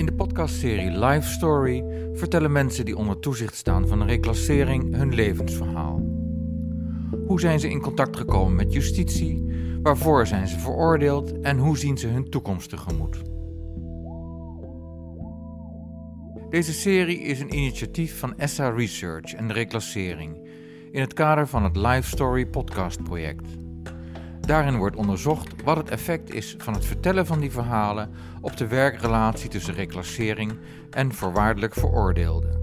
In de podcastserie Life Story vertellen mensen die onder toezicht staan van een reclassering hun levensverhaal. Hoe zijn ze in contact gekomen met justitie? Waarvoor zijn ze veroordeeld en hoe zien ze hun toekomst tegemoet? Deze serie is een initiatief van ESSA Research en de reclassering in het kader van het Life Story podcast project. Daarin wordt onderzocht wat het effect is van het vertellen van die verhalen op de werkrelatie tussen reclassering en voorwaardelijk veroordeelden.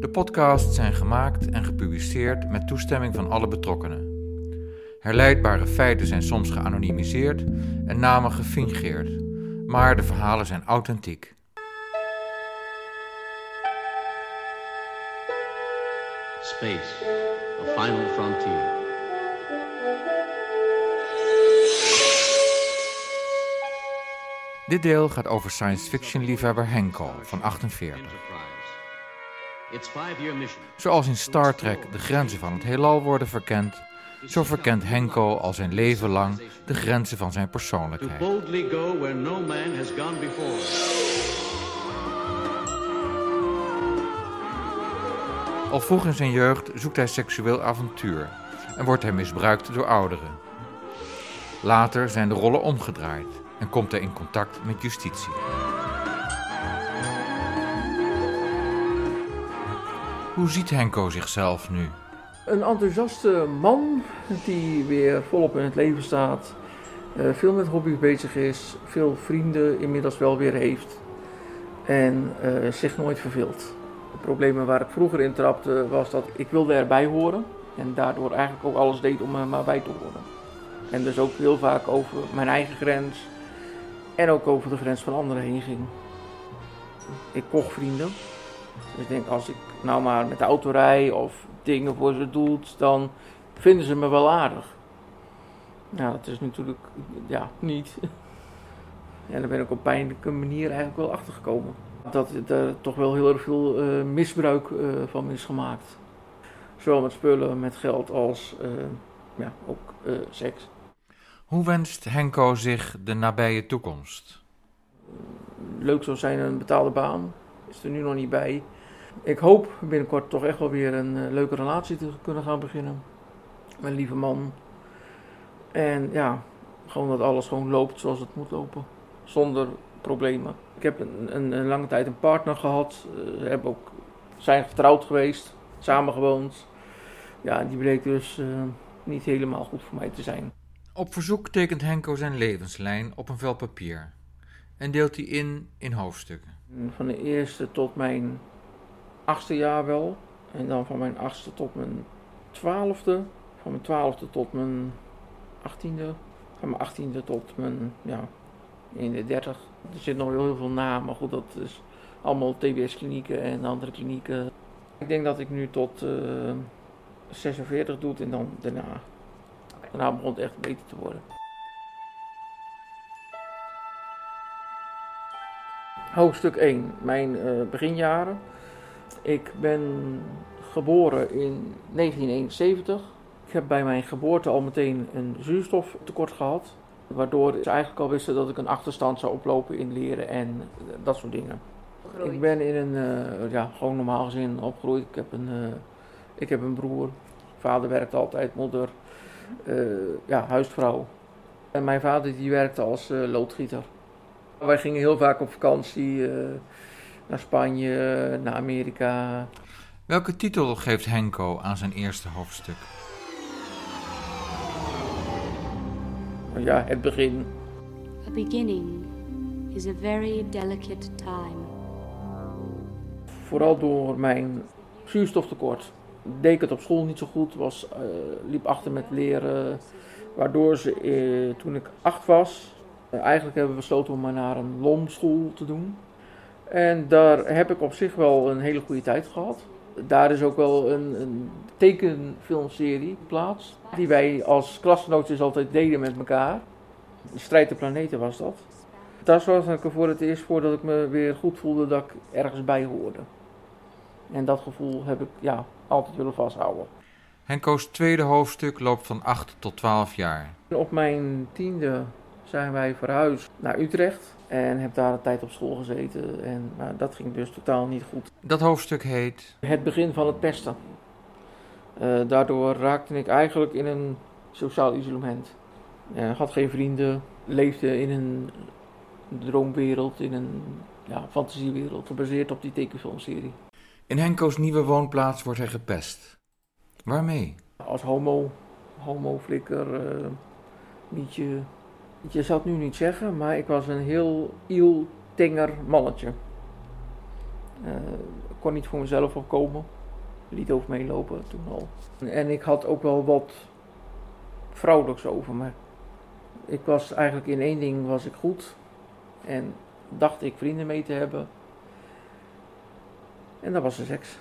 De podcasts zijn gemaakt en gepubliceerd met toestemming van alle betrokkenen. Herleidbare feiten zijn soms geanonimiseerd en namen gefingeerd, maar de verhalen zijn authentiek. Space, a final frontier. Dit deel gaat over science fiction liefhebber Henko van 48. Its five-year mission. Zoals in Star Trek de grenzen van het heelal worden verkend, zo verkent Henko al zijn leven lang de grenzen van zijn persoonlijkheid. Al vroeg in zijn jeugd zoekt hij seksueel avontuur en wordt hij misbruikt door ouderen. Later zijn de rollen omgedraaid en komt hij in contact met justitie. Hoe ziet Henko zichzelf nu? Een enthousiaste man die weer volop in het leven staat, eh, veel met hobby's bezig is, veel vrienden inmiddels wel weer heeft en eh, zich nooit verveelt. De problemen waar ik vroeger in trapte was dat ik wilde erbij horen en daardoor eigenlijk ook alles deed om er maar bij te horen. En dus ook heel vaak over mijn eigen grens en ook over de grens van anderen heen ging. Ik kocht vrienden. Dus ik denk, als ik nou maar met de auto rij of dingen voor ze doet, dan vinden ze me wel aardig. Nou, dat is natuurlijk ja, niet. En daar ben ik op pijnlijke manier eigenlijk wel achter gekomen. Dat er toch wel heel erg veel eh, misbruik eh, van is gemaakt. Zowel met spullen, met geld als eh, ja, ook seks. Hoe wenst Henko zich de nabije toekomst? leuk zou zijn een betaalde baan. Is er nu nog niet bij. Ik hoop binnenkort toch echt wel weer een leuke relatie te kunnen gaan beginnen. Met een lieve man. En ja, gewoon dat alles gewoon loopt zoals het moet lopen. Zonder problemen. Ik heb een, een, een lange tijd een partner gehad. Eh, We hebben ook, zijn getrouwd geweest. Samen gewoond. Ja, die bleek dus eh, niet helemaal goed voor mij te zijn. Op verzoek tekent Henko zijn levenslijn op een vel papier en deelt die in in hoofdstukken. Van de eerste tot mijn achtste jaar wel. En dan van mijn achtste tot mijn twaalfde. Van mijn twaalfde tot mijn achttiende. Van mijn achttiende tot mijn, ja, in de dertig. Er zit nog heel veel na, maar goed, dat is allemaal TBS-klinieken en andere klinieken. Ik denk dat ik nu tot eh 46 doe en dan daarna. Daarna begon het echt beter te worden. Hoofdstuk 1, mijn eh, beginjaren. Ik ben geboren in 1971. Ik heb bij mijn geboorte al meteen een zuurstoftekort gehad. Waardoor ze eigenlijk al wisten dat ik een achterstand zou oplopen in leren en eh, dat soort dingen. Ik ben in een eh, ja, gewoon normaal gezin opgegroeid. Ik heb een, eh, ik heb een broer. Vader werkte altijd, moeder, eh, ja, huisvrouw. En mijn vader die werkte als eh, loodgieter. Wij gingen heel vaak op vakantie eh, naar Spanje, naar Amerika. Welke titel geeft Henko aan zijn eerste hoofdstuk? Ja, het begin. A beginning is a very delicate time. Vooral door mijn zuurstoftekort. Deed ik het op school niet zo goed, was, eh, liep achter met leren. Waardoor ze eh, toen ik acht was, eh, eigenlijk hebben we besloten om maar naar een LOM-school te doen. En daar heb ik op zich wel een hele goede tijd gehad. Daar is ook wel een, een tekenfilmserie plaats. Die wij als klasgenootjes altijd deden met elkaar. De strijd der planeten was dat. Daar zorgde ik er voor het eerst voor dat ik me weer goed voelde dat ik ergens bij hoorde. En dat gevoel heb ik ja, altijd willen vasthouden. Henko's tweede hoofdstuk loopt van 8 tot 12 jaar. Op mijn tiende zijn wij verhuisd naar Utrecht. En heb daar een tijd op school gezeten. En nou, dat ging dus totaal niet goed. Dat hoofdstuk heet Het begin van het pesten. Eh, daardoor raakte ik eigenlijk in een sociaal isolement. Eh, had geen vrienden, leefde in een droomwereld, in een ja, fantasiewereld, gebaseerd op die tekenfilmserie. In Henko's nieuwe woonplaats wordt hij gepest. Waarmee? Als homo, homo-flikker, eh nietje. Je zou het nu niet zeggen, maar ik was een heel iel, tenger mannetje. Eh, kon niet voor mezelf opkomen. Liet over meelopen toen al. En ik had ook wel wat vrouwelijks over me. Ik was eigenlijk in één ding was ik goed. En dacht ik vrienden mee te hebben. En dat was de seks.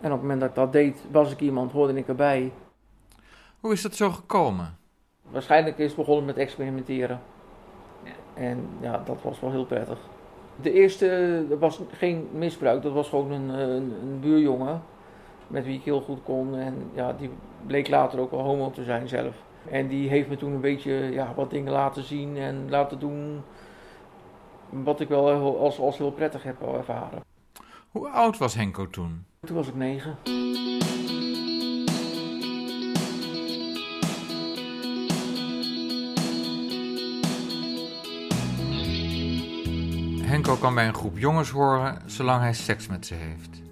En op het moment dat ik dat deed, was ik iemand, hoorde ik erbij. Hoe is dat zo gekomen? Waarschijnlijk is het begonnen met experimenteren. En ja, dat was wel heel prettig. De eerste er was geen misbruik, dat was gewoon een, een, een buurjongen met wie ik heel goed kon. En ja, die bleek later ook wel homo te zijn zelf. En die heeft me toen een beetje ja, wat dingen laten zien en laten doen wat ik wel heel- als, als heel prettig heb ervaren. Hoe oud was Henko toen? Toen was ik negen. Henko kan bij een groep jongens horen zolang hij seks met ze heeft.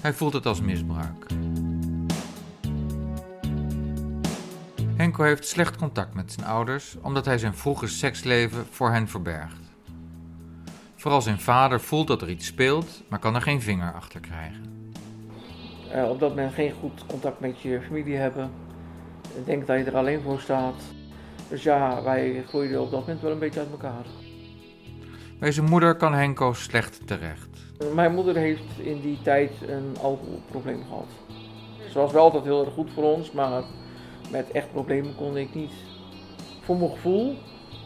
Hij voelt het als misbruik. Henko heeft slecht contact met zijn ouders omdat hij zijn vroege seksleven voor hen verbergt. Vooral zijn vader voelt dat er iets speelt, maar kan er geen vinger achter krijgen. Eh, op dat moment geen goed contact met je familie hebben. Denk dat je er alleen voor staat. Dus ja, wij groeiden op dat moment wel een beetje uit elkaar. Bij zijn moeder kan Henko slecht terecht. Mijn moeder heeft in die tijd een alcoholprobleem gehad. Ze was wel altijd heel erg goed voor ons, maar met echt problemen kon ik niet. Voor mijn gevoel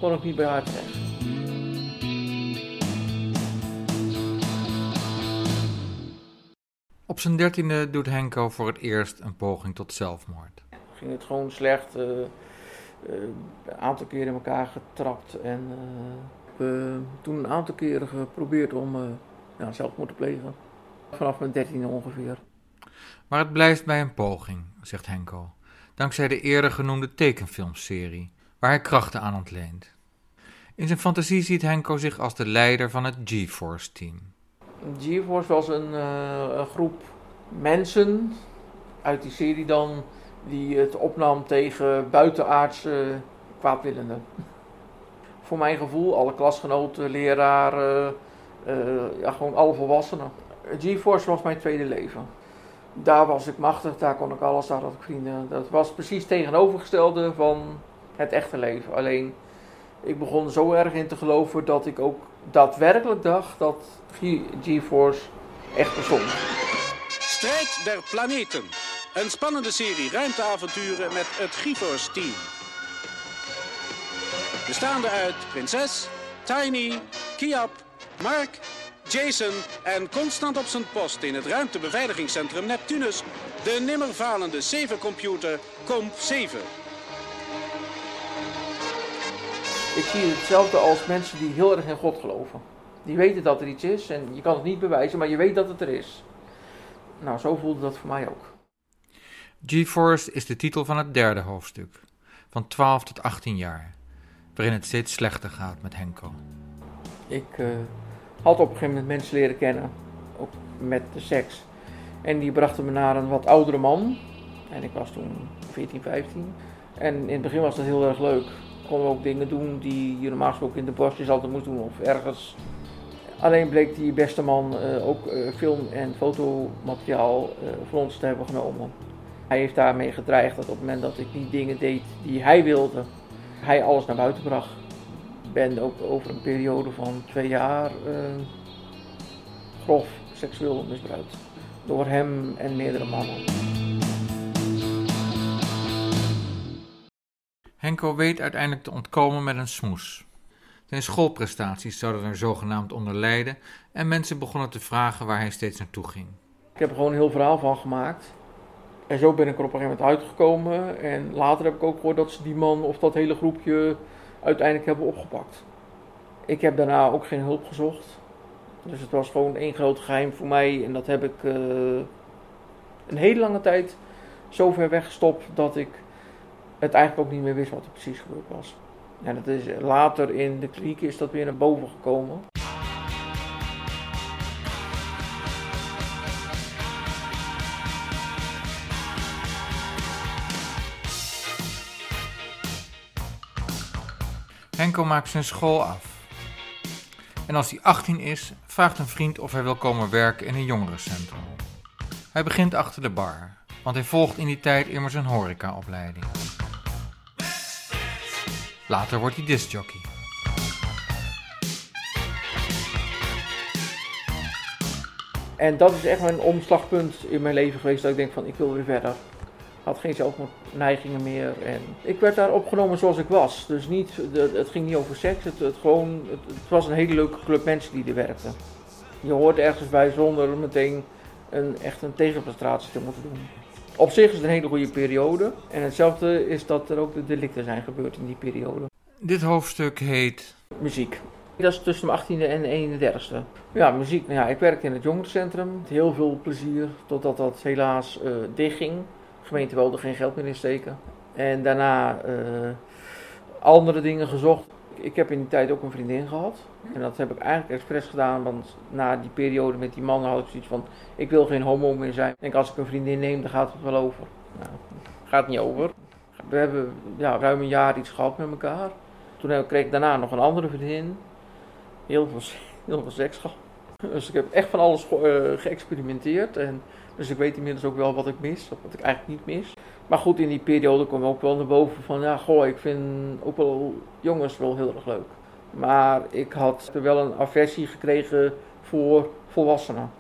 kon ik niet bij haar terecht. Op zijn dertiende doet Henko voor het eerst een poging tot zelfmoord. Ging het gewoon slecht. eh, eh, een aantal keren in elkaar getrapt. En eh, toen een aantal keren geprobeerd om eh, ja, zelfmoord te plegen. Vanaf mijn dertiende ongeveer. Maar het blijft bij een poging, zegt Henko, dankzij de eerder genoemde tekenfilmserie, waar hij krachten aan ontleent. In zijn fantasie ziet Henko zich als de leider van het G-Force-team. GeForce was een, eh, een groep mensen uit die serie dan die het opnam tegen buitenaardse kwaadwillenden. Voor mijn gevoel, alle klasgenoten, leraren, eh, ja, gewoon alle volwassenen. GeForce was mijn tweede leven. Daar was ik machtig, daar kon ik alles, daar had ik vrienden. Dat was precies tegenovergestelde van het echte leven. Alleen, ik begon zo erg in te geloven dat ik ook daadwerkelijk dacht dat GeForce echt bestond. Strijd der planeten. Een spannende serie ruimteavonturen met het GeForce team. Bestaande uit Prinses, Tiny, Kiap, Mark, Jason en constant op zijn post in het ruimtebeveiligingscentrum Neptunus de nimmervalende 7-computer Comp 7. Ik zie hetzelfde als mensen die heel erg in God geloven. Die weten dat er iets is en je kan het niet bewijzen, maar je weet dat het er is. Nou, zo voelde dat voor mij ook. G-Force is de titel van het derde hoofdstuk, van 12 tot 18 jaar, waarin het steeds slechter gaat met Henko. Ik eh, had op een gegeven moment mensen leren kennen, ook met de seks. En die brachten me naar een wat oudere man. En ik was toen 14, 15. En in het begin was dat heel erg leuk. We ook dingen doen die je normaal gesproken in de bosjes altijd moest doen of ergens. Alleen bleek die beste man eh, ook eh, film- en fotomateriaal voor ons te hebben genomen. Hij heeft daarmee gedreigd dat op het moment dat ik niet dingen deed die hij wilde, hij alles naar buiten bracht ben ook over een periode van twee jaar eh, grof seksueel misbruikt. Door hem en meerdere mannen. Henko weet uiteindelijk te ontkomen met een smoes. Zijn schoolprestaties zouden er zogenaamd onder lijden en mensen begonnen te vragen waar hij steeds naartoe ging. Ik heb er gewoon een heel verhaal van gemaakt. En zo ben ik er op een gegeven moment uitgekomen. En later heb ik ook gehoord dat ze die man of dat hele groepje uiteindelijk hebben opgepakt. Ik heb daarna ook geen hulp gezocht. Dus het was gewoon één groot geheim voor mij. En dat heb ik uh, een hele lange tijd zo ver weggestopt dat ik het eigenlijk ook niet meer wist wat er precies gebeurd was. En dat is, later in de kliniek is dat weer naar boven gekomen. Henko maakt zijn school af. En als hij 18 is, vraagt een vriend of hij wil komen werken in een jongerencentrum. Hij begint achter de bar, want hij volgt in die tijd immers een horecaopleiding. Later wordt hij discjockey. En dat is echt een omslagpunt in mijn leven geweest dat ik denk van ik wil weer verder. Had geen zelfneigingen meer en ik werd daar opgenomen zoals ik was. Dus niet, het ging niet over seks, het, het gewoon, het, het, was een hele leuke club mensen die er werkten. Je hoort ergens bij zonder meteen een, echt een tegenprestatie te moeten doen. Op zich is het een hele goede periode. En hetzelfde is dat er ook de delicten zijn gebeurd in die periode. Dit hoofdstuk heet... Muziek. Dat is tussen de 18e en 31e. Ja, muziek. Nou ja, ik werkte in het jongerencentrum. Heel veel plezier. Totdat dat helaas uh, dichtging. Gemeente wilde geen geld meer insteken. En daarna uh, andere dingen gezocht. Ik heb in die tijd ook een vriendin gehad. En dat heb ik eigenlijk expres gedaan, want na die periode met die mannen had ik zoiets van: ik wil geen homo meer zijn. Ik denk, als ik een vriendin neem, dan gaat het wel over. Nou, gaat niet over. We hebben ja, ruim een jaar iets gehad met elkaar. Toen kreeg ik daarna nog een andere vriendin. Heel veel, heel veel seks gehad. Dus ik heb echt van alles ge uh, geëxperimenteerd. En, dus ik weet inmiddels ook wel wat ik mis, of wat ik eigenlijk niet mis. Maar goed, in die periode kwam ook wel naar boven van, ja, goh, ik vind ook wel jongens wel heel erg leuk. Maar ik had er wel een aversie gekregen voor volwassenen.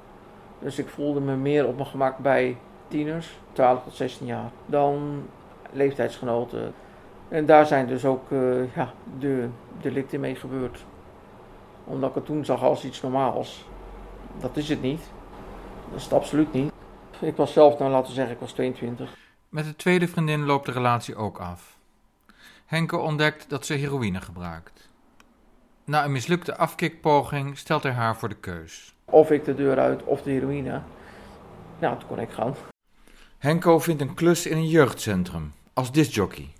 Dus ik voelde me meer op mijn gemak bij tieners, 12 tot 16 jaar, dan leeftijdsgenoten. En daar zijn dus ook uh, ja, de delicten mee gebeurd. Omdat ik het toen zag als iets normaals. Dat is het niet. Dat is het absoluut niet. Ik was zelf, nou laten we zeggen, ik was 22. Met de tweede vriendin loopt de relatie ook af. Henke ontdekt dat ze heroïne gebruikt. Na een mislukte afkikpoging stelt hij haar voor de keus. Of ik de deur uit of de heroïne. Nou, toen kon ik gaan. Henko vindt een klus in een jeugdcentrum, als discjockey.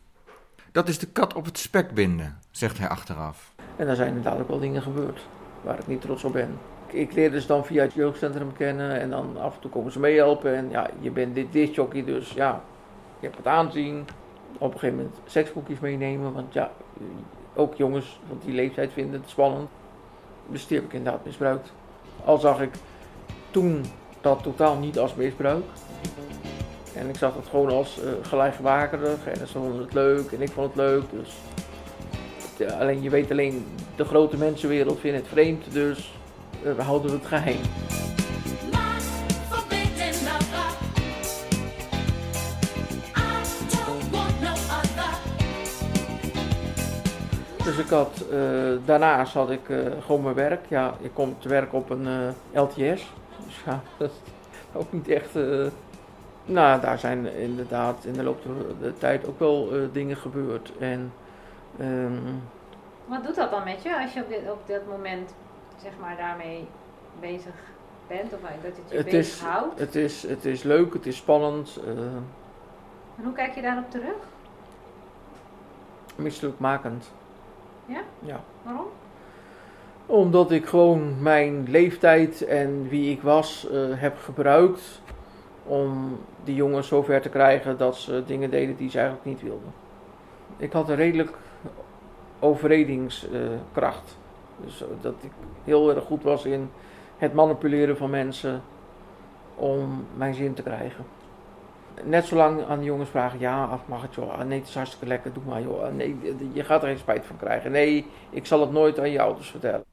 Dat is de kat op het spek binden, zegt hij achteraf. En daar zijn inderdaad ook wel dingen gebeurd waar ik niet trots op ben. Ik leerde ze dan via het jeugdcentrum kennen en dan af en toe komen ze meehelpen. En ja, je bent dit discjockey, dus ja, je hebt het aanzien. Op een gegeven moment seksboekjes meenemen, want ja, ook jongens van die leeftijd vinden het spannend. Dus die heb ik inderdaad misbruikt. Al zag ik toen dat totaal niet als misbruik. En ik zag het gewoon als uh, en ze vonden het leuk en ik vond het leuk. Dus ja, alleen je weet alleen, de grote mensenwereld vindt het vreemd, dus we houden het geheim. Dus ik had, uh, daarnaast had ik uh, gewoon mijn werk. Ja, ik kom te werken op een LTS. Dus ja, dat is ook niet echt. nou, daar zijn inderdaad in de loop der de tijd ook wel dingen gebeurd. En, um, Wat doet dat dan met je als je op dit, op moment zeg maar daarmee bezig bent? Of dat het je het bezig is, houdt? Het is, het is leuk, het is spannend. en hoe kijk je daarop terug? Misselijkmakend. Ja? Ja. Waarom? Omdat ik gewoon mijn leeftijd en wie ik was uh, heb gebruikt om die jongens zover te krijgen dat ze dingen deden die ze eigenlijk niet wilden. Ik had een redelijk overredingskracht. Uh, dus dat ik heel erg goed was in het manipuleren van mensen om mijn zin te krijgen net zo lang aan de jongens vragen, ja, mag het joh, nee, het is hartstikke lekker, doe maar joh, nee, je gaat er geen spijt van krijgen. Nee, ik zal het nooit aan je ouders vertellen.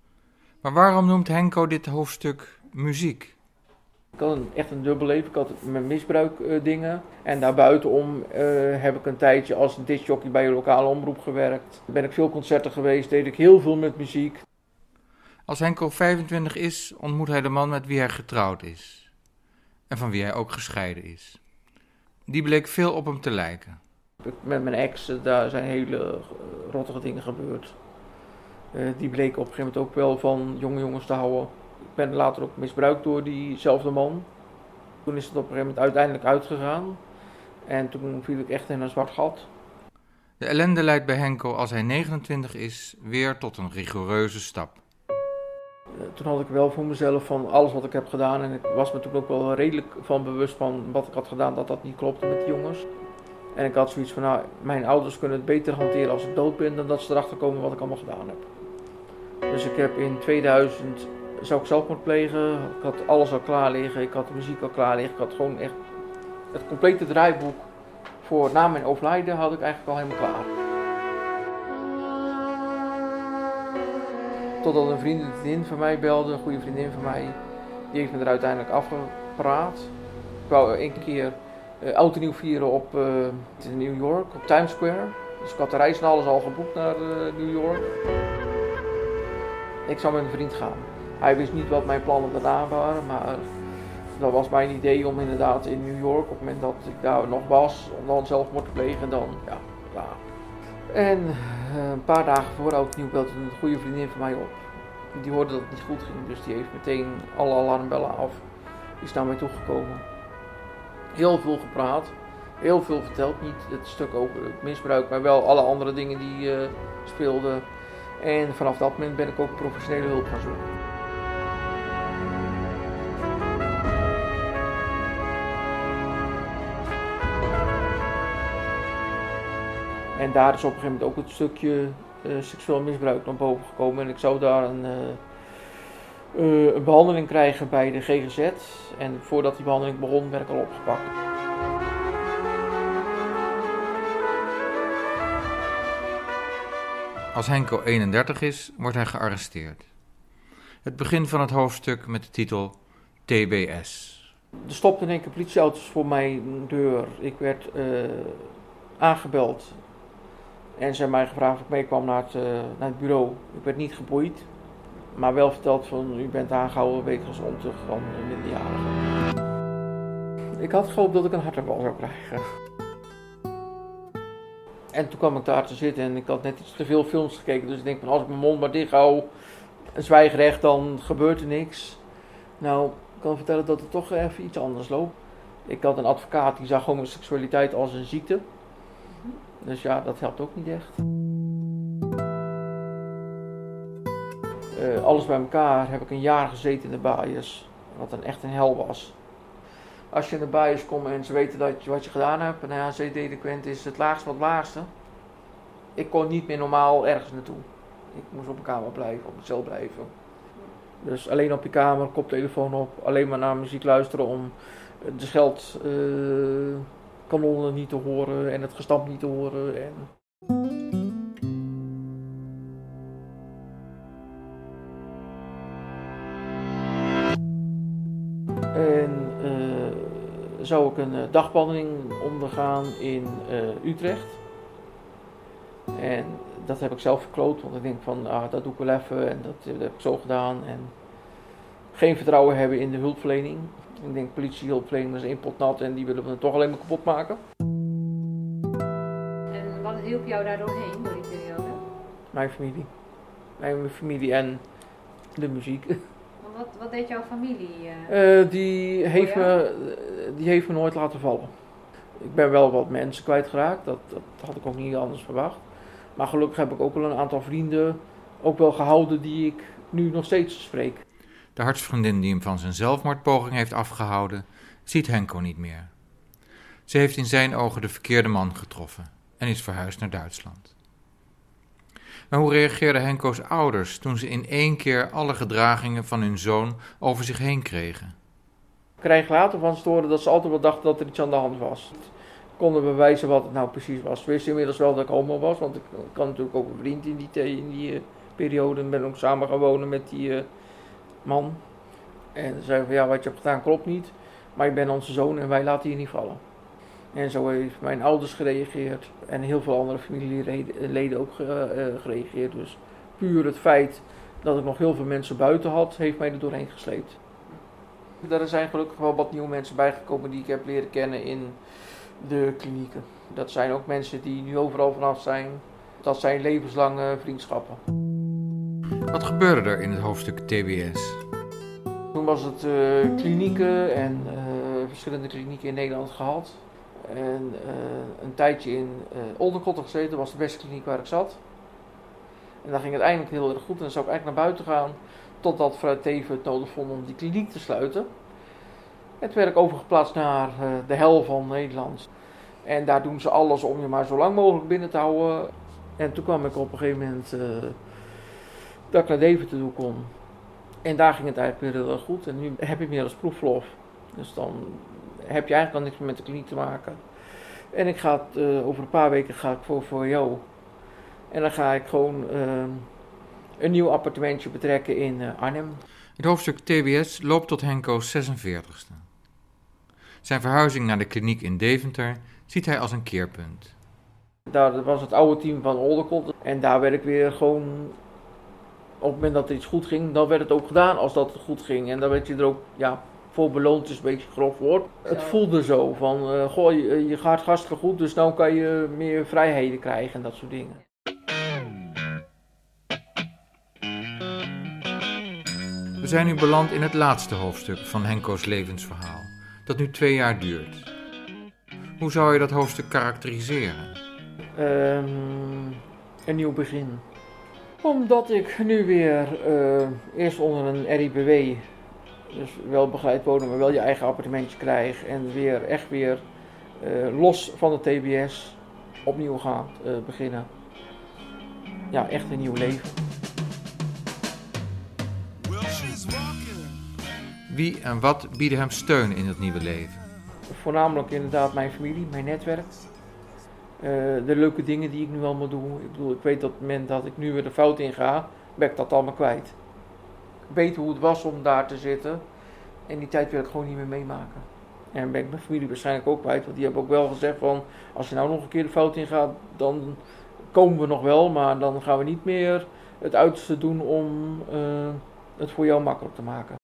Maar waarom noemt Henko dit hoofdstuk muziek? Ik had een, echt een dubbel leven, ik had mijn misbruikdingen. Uh, en daarbuitenom uh, heb ik een tijdje als discjockey bij een lokale omroep gewerkt. Ben ik veel concerten geweest, deed ik heel veel met muziek. Als Henko 25 is, ontmoet hij de man met wie hij getrouwd is. En van wie hij ook gescheiden is. Die bleek veel op hem te lijken. Met mijn ex, eh, daar zijn hele eh, rottige dingen gebeurd. Eh, die bleken op een gegeven moment ook wel van jonge jongens te houden. Ik ben later ook misbruikt door diezelfde man. Toen is het op een gegeven moment uiteindelijk uitgegaan. En toen viel ik echt in een zwart gat. De ellende leidt bij Henko als hij 29 is weer tot een rigoureuze stap. Eh, Toen had ik wel voor mezelf van alles wat ik heb gedaan. En ik was me toen ook wel redelijk van bewust van wat ik had gedaan, dat dat niet klopte met die jongens. En ik had zoiets van, nou, mijn ouders kunnen het beter hanteren als ik dood ben dan dat ze erachter komen wat ik allemaal gedaan heb. Dus ik heb in 2000, zou ik zelfmoord plegen, ik had alles al klaar liggen, ik had de muziek al klaar liggen, ik had gewoon echt het complete draaiboek voor na mijn overlijden had ik eigenlijk al helemaal klaar. Totdat een vriendin van mij belde, een goede vriendin van mij, die heeft me er uiteindelijk afgepraat. Ik wou één keer uh, oud en nieuw vieren op eh, New York, op Times Square. Dus ik had de reis en alles al geboekt naar eh, New York. Ik zou met een vriend gaan. Hij wist niet wat mijn plannen daarna waren, maar dat was mijn idee om inderdaad in New York, op het moment dat ik daar nog was, om dan zelfmoord te plegen, dan ja, klaar. En een paar dagen voor oud nieuw een goede vriendin van mij op. Die hoorde dat het niet goed ging, dus die heeft meteen alle alarmbellen af. Is naar mij toegekomen. Heel veel gepraat, heel veel verteld. Niet het stuk over het misbruik, maar wel alle andere dingen die eh, speelden. En vanaf dat moment ben ik ook professionele hulp gaan zoeken. En daar is op een gegeven moment ook het stukje eh, seksueel misbruik naar boven gekomen. En ik zou daar een, eh, eh, een behandeling krijgen bij de GGZ. En voordat die behandeling begon, werd ik al opgepakt. Als Henko 31 is, wordt hij gearresteerd. Het begin van het hoofdstuk met de titel TBS. Er stopten in één keer politieauto's voor mijn deur. Ik werd aangebeld. En ze hebben mij gevraagd of ik meekwam naar het, eh, naar het bureau. Ik werd niet geboeid. Maar wel verteld van u bent aangehouden wegens ontucht van een minderjarige. Ik had gehoopt dat ik een hartaanval zou krijgen. En toen kwam ik daar te zitten en ik had net iets te veel films gekeken. Dus ik denk van als ik mijn mond maar dicht hou, en zwijgrecht, dan gebeurt er niks. Nou, ik kan vertellen dat het toch even iets anders loopt. Ik had een advocaat die zag homoseksualiteit als een ziekte. Dus ja, dat helpt ook niet echt. Eh, alles bij elkaar heb ik een jaar gezeten in de baaiers. Wat een echt een hel was. Als je in de baaiers komt en ze weten dat je, wat je gedaan hebt, en ja, C-delinquent is het laagste het laagste. Ik kon niet meer normaal ergens naartoe. Ik moest op mijn kamer blijven, op mijn cel blijven. Dus alleen op je kamer, koptelefoon op, alleen maar naar muziek luisteren om de scheldkanonnen niet te horen en het gestamp niet te horen. En... En eh, zou ik een uh, dagbehandeling ondergaan in uh, Utrecht. En dat heb ik zelf verkloot, want ik denk van ah, dat doe ik wel even en dat heb ik zo gedaan. En geen vertrouwen hebben in de hulpverlening. Ik denk politiehulpverlening is één pot nat en die willen we toch alleen maar kapot maken. En wat hielp jou daar doorheen, door die periode? Mijn familie. Mijn familie en de muziek. Wat, wat deed jouw familie? Uh... Uh, die, heeft me, die heeft me nooit laten vallen. Ik ben wel wat mensen kwijtgeraakt, dat, dat had ik ook niet anders verwacht. Maar gelukkig heb ik ook wel een aantal vrienden ook wel gehouden die ik nu nog steeds spreek. De hartsvriendin die hem van zijn zelfmoordpoging heeft afgehouden, ziet Henko niet meer. Ze heeft in zijn ogen de verkeerde man getroffen en is verhuisd naar Duitsland. Maar hoe reageerden Henko's ouders toen ze in één keer alle gedragingen van hun zoon over zich heen kregen? Ik kreeg later van ze horen dat ze altijd wel dachten dat er iets aan de hand was. Konden bewijzen wat het nou precies was. Ze wisten inmiddels wel dat ik homo was, want ik kan natuurlijk ook een vriend in die, die uh, periode. Ik ben ook samen gaan wonen met die uh, man. En ze zeiden van ja, wat je hebt gedaan klopt niet. Maar ik ben onze zoon en wij laten je niet vallen. En zo heeft mijn ouders gereageerd en heel veel andere familieleden ook gereageerd. Dus puur het feit dat ik nog heel veel mensen buiten had, heeft mij er doorheen gesleept. Er zijn gelukkig wel wat nieuwe mensen bijgekomen die ik heb leren kennen in de klinieken. Dat zijn ook mensen die nu overal vanaf zijn. Dat zijn levenslange vriendschappen. Wat gebeurde er in het hoofdstuk TBS? Toen was het eh, klinieken en eh, verschillende klinieken in Nederland gehad. En eh, een tijdje in Oldenkotten gezeten, dat was de beste kliniek waar ik zat. En dan ging het eindelijk heel erg goed en dan zou ik eigenlijk naar buiten gaan. Totdat Fred Teven het nodig vond om die kliniek te sluiten. En toen werd ik overgeplaatst naar de hel van Nederland. En daar doen ze alles om je maar zo lang mogelijk binnen te houden. En toen kwam ik op een gegeven moment dat ik naar Deventer toe kon. En daar ging het eigenlijk weer heel erg goed. En nu heb ik meer als proefverlof. Dus dan heb je eigenlijk al niks meer met de kliniek te maken. En ik ga het, uh, over een paar weken ga ik voor, voor jou. En dan ga ik gewoon uh, een nieuw appartementje betrekken in uh, Arnhem. Het hoofdstuk TBS loopt tot Henko's 46ste. Zijn verhuizing naar de kliniek in Deventer ziet hij als een keerpunt. Daar was het oude team van Olderkot. En daar werd ik weer gewoon op het moment dat er iets goed ging, dan werd het ook gedaan als dat goed ging. En dan werd je er ook ja, voor beloond, is een beetje grof woord. Het voelde zo van, uh, goh, je, je, gaat hartstikke goed, dus nou kan je meer vrijheden krijgen en dat soort dingen. We zijn nu beland in het laatste hoofdstuk van Henko's levensverhaal, dat nu twee jaar duurt. Hoe zou je dat hoofdstuk karakteriseren? Um, een nieuw begin omdat ik nu weer uh, eerst onder een RIBW, dus wel begeleid wonen, maar wel je eigen appartementje krijg. En weer echt weer uh, los van de TBS opnieuw ga uh, beginnen. Ja, echt een nieuw leven. Wie en wat bieden hem steun in het nieuwe leven? Voornamelijk inderdaad mijn familie, mijn netwerk. Uh, de leuke dingen die ik nu allemaal doe. Ik bedoel, ik weet dat op het moment dat ik nu weer de fout in ga, ben ik dat allemaal kwijt. Ik weet hoe het was om daar te zitten. En die tijd wil ik gewoon niet meer meemaken. En ben ik mijn familie waarschijnlijk ook kwijt. Want die hebben ook wel gezegd van, als je nou nog een keer de fout in gaat, dan komen we nog wel. Maar dan gaan we niet meer het uiterste doen om uh, het voor jou makkelijk te maken.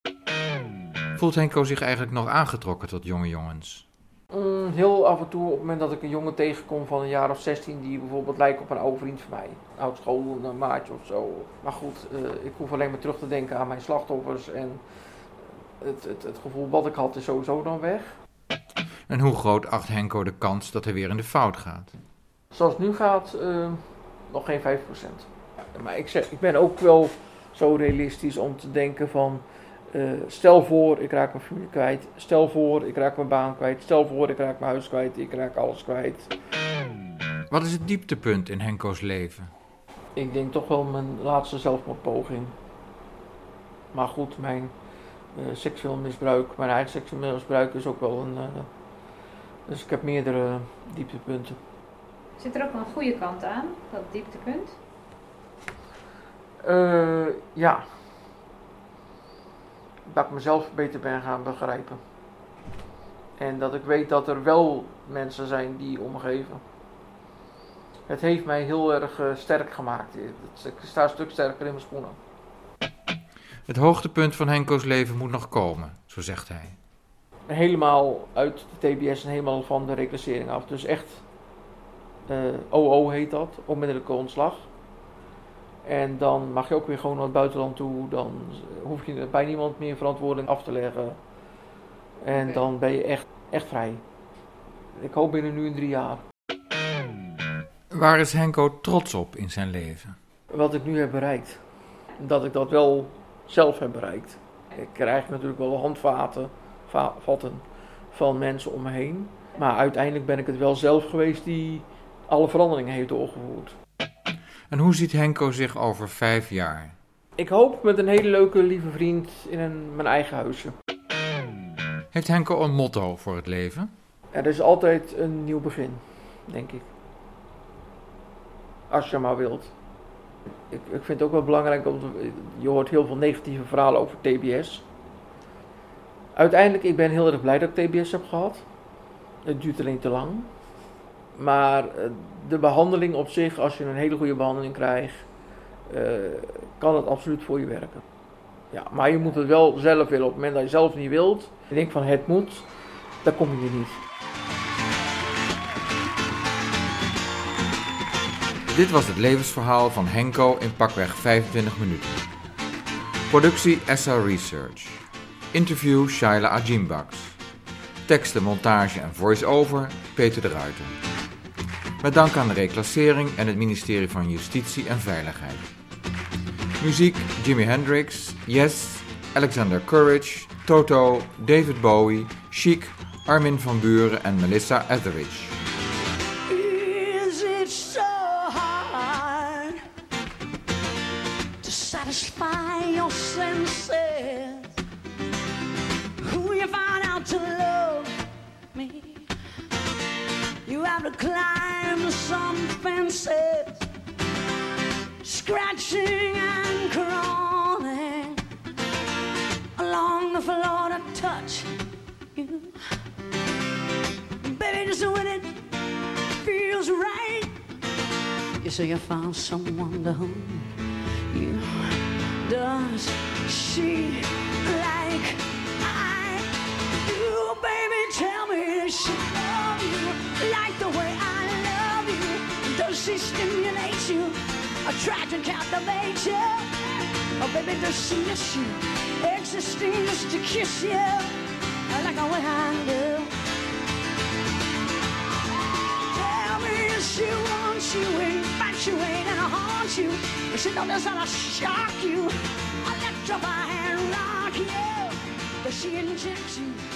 Voelt Henko zich eigenlijk nog aangetrokken tot jonge jongens? Mm, heel af en toe, op het moment dat ik een jongen tegenkom van een jaar of 16, die bijvoorbeeld lijkt op een oude vriend van mij. Een oud school, een maatje of zo. Maar goed, uh, ik hoef alleen maar terug te denken aan mijn slachtoffers. En het, het, het gevoel wat ik had is sowieso dan weg. En hoe groot acht Henko de kans dat hij weer in de fout gaat? Zoals het nu gaat, uh, nog geen 5%. Maar ik, zeg, ik ben ook wel zo realistisch om te denken van uh, stel voor, ik raak mijn familie kwijt. Stel voor, ik raak mijn baan kwijt. Stel voor, ik raak mijn huis kwijt. Ik raak alles kwijt. Wat is het dieptepunt in Henko's leven? Ik denk toch wel mijn laatste zelfmoordpoging. Maar goed, mijn uh, seksueel misbruik, mijn eigen seksueel misbruik is ook wel een. Uh, dus ik heb meerdere dieptepunten. Zit er ook een goede kant aan, dat dieptepunt? ja, dat ik mezelf beter ben gaan begrijpen. En dat ik weet dat er wel mensen zijn die omgeven. Het heeft mij heel erg uh, sterk gemaakt. Ik sta een stuk sterker in mijn schoenen. Het hoogtepunt van Henko's leven moet nog komen, zo zegt hij. Helemaal uit de TBS en helemaal van de reclassering af. Dus echt, uh, OO heet dat, onmiddellijke ontslag. En dan mag je ook weer gewoon naar het buitenland toe. Dan hoef je bij niemand meer verantwoording af te leggen. En okay. dan ben je echt, echt vrij. Ik hoop binnen nu in drie jaar. Waar is Henko trots op in zijn leven? Wat ik nu heb bereikt. Dat ik dat wel zelf heb bereikt. Ik krijg natuurlijk wel handvaten va vatten van mensen om me heen. Maar uiteindelijk ben ik het wel zelf geweest die alle veranderingen heeft doorgevoerd. En hoe ziet Henko zich over vijf jaar? Ik hoop met een hele leuke, lieve vriend in een, mijn eigen huisje. Heeft Henko een motto voor het leven? Er is altijd een nieuw begin, denk ik. Als je maar wilt. Ik, ik vind het ook wel belangrijk, om te, je hoort heel veel negatieve verhalen over TBS. Uiteindelijk, ik ben heel erg blij dat ik TBS heb gehad. Het duurt alleen te lang. Maar de behandeling op zich, als je een hele goede behandeling krijgt, uh, kan het absoluut voor je werken. Ja, maar je moet het wel zelf willen. Op het moment dat je zelf niet wilt, je denkt van het moet, dan kom je niet. Dit was het levensverhaal van Henko in pakweg 25 minuten. Productie SR Research. Interview Shaila Ajimbaks. Teksten, montage en voice-over Peter de Ruiter. Met dank aan de reclassering en het ministerie van Justitie en Veiligheid. Muziek Jimi Hendrix, Yes, Alexander Courage, Toto, David Bowie, Chic, Armin van Buren en Melissa Etheridge. You say you found someone to whom you. Does she like I do? Baby, tell me, does she love you like the way I love you? Does she stimulate you, attract and captivate you? Oh, baby, does she miss you, existing just to kiss you like the way I you, infatuate and haunt you. She knows how to shock you, electrify and rock you. Does she inject you